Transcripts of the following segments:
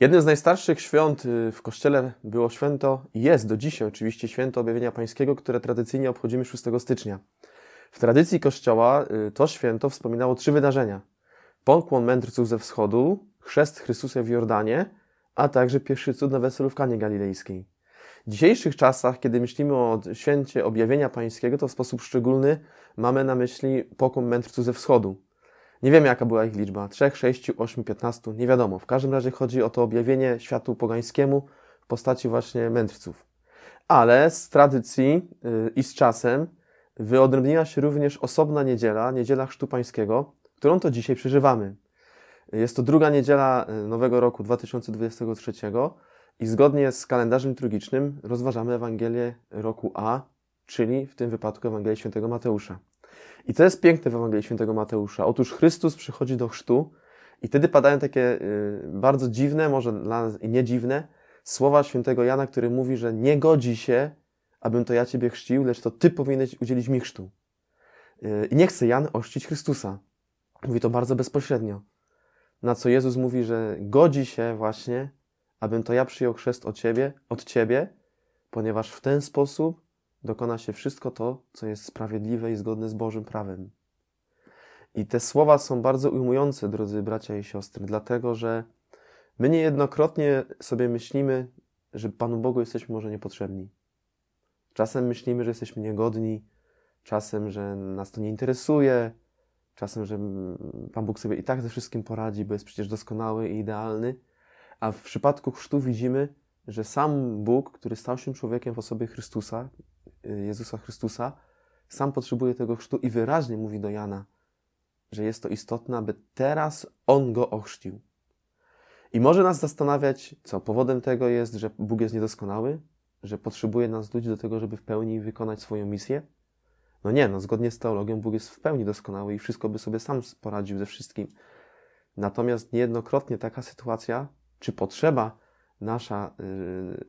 Jednym z najstarszych świąt y, w Kościele było święto, jest do dzisiaj oczywiście, święto Objawienia Pańskiego, które tradycyjnie obchodzimy 6 stycznia. W tradycji Kościoła y, to święto wspominało trzy wydarzenia. Pokłon mędrców ze wschodu, chrzest Chrystusa w Jordanie, a także pierwszy cud na weselu w Kanie Galilejskiej. W dzisiejszych czasach, kiedy myślimy o święcie Objawienia Pańskiego, to w sposób szczególny mamy na myśli pokłon mędrców ze wschodu. Nie wiemy, jaka była ich liczba 3, 6, 8, 15, nie wiadomo. W każdym razie chodzi o to objawienie światu pogańskiemu w postaci właśnie mędrców. Ale z tradycji yy, i z czasem wyodrębniła się również osobna niedziela, niedziela Chrztu Pańskiego, którą to dzisiaj przeżywamy. Jest to druga niedziela y, nowego roku 2023 i zgodnie z kalendarzem liturgicznym rozważamy Ewangelię roku A, czyli w tym wypadku Ewangelię Świętego Mateusza. I to jest piękne w Ewangelii Świętego Mateusza. Otóż Chrystus przychodzi do chrztu i wtedy padają takie y, bardzo dziwne, może dla nas nie dziwne, słowa Świętego Jana, który mówi, że nie godzi się, abym to ja Ciebie chrzcił, lecz to Ty powinieneś udzielić mi chrztu. Y, I nie chce Jan ościć Chrystusa. Mówi to bardzo bezpośrednio. Na co Jezus mówi, że godzi się właśnie, abym to ja przyjął chrzest od Ciebie, od Ciebie, ponieważ w ten sposób dokona się wszystko to, co jest sprawiedliwe i zgodne z Bożym prawem. I te słowa są bardzo ujmujące, drodzy bracia i siostry, dlatego że my niejednokrotnie sobie myślimy, że Panu Bogu jesteśmy może niepotrzebni. Czasem myślimy, że jesteśmy niegodni, czasem, że nas to nie interesuje, czasem, że Pan Bóg sobie i tak ze wszystkim poradzi, bo jest przecież doskonały i idealny. A w przypadku chrztu widzimy, że sam Bóg, który stał się człowiekiem w osobie Chrystusa, Jezusa Chrystusa, sam potrzebuje tego chrztu i wyraźnie mówi do Jana, że jest to istotne, aby teraz On go ochrzcił. I może nas zastanawiać, co powodem tego jest, że Bóg jest niedoskonały, że potrzebuje nas ludzi do tego, żeby w pełni wykonać swoją misję? No nie, no zgodnie z teologią Bóg jest w pełni doskonały i wszystko by sobie sam poradził ze wszystkim. Natomiast niejednokrotnie taka sytuacja, czy potrzeba nasza,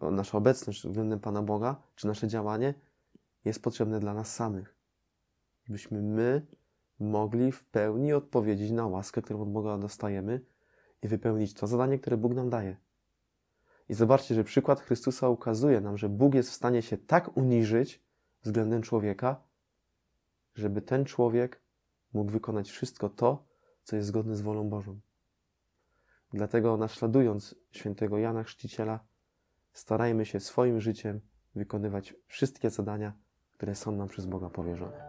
yy, nasza obecność względem Pana Boga, czy nasze działanie jest potrzebne dla nas samych. Byśmy my mogli w pełni odpowiedzieć na łaskę, którą od Boga dostajemy i wypełnić to zadanie, które Bóg nam daje. I zobaczcie, że przykład Chrystusa ukazuje nam, że Bóg jest w stanie się tak uniżyć względem człowieka, żeby ten człowiek mógł wykonać wszystko to, co jest zgodne z wolą Bożą. Dlatego naśladując świętego Jana Chrzciciela, starajmy się swoim życiem wykonywać wszystkie zadania, które są nam przez Boga powierzone.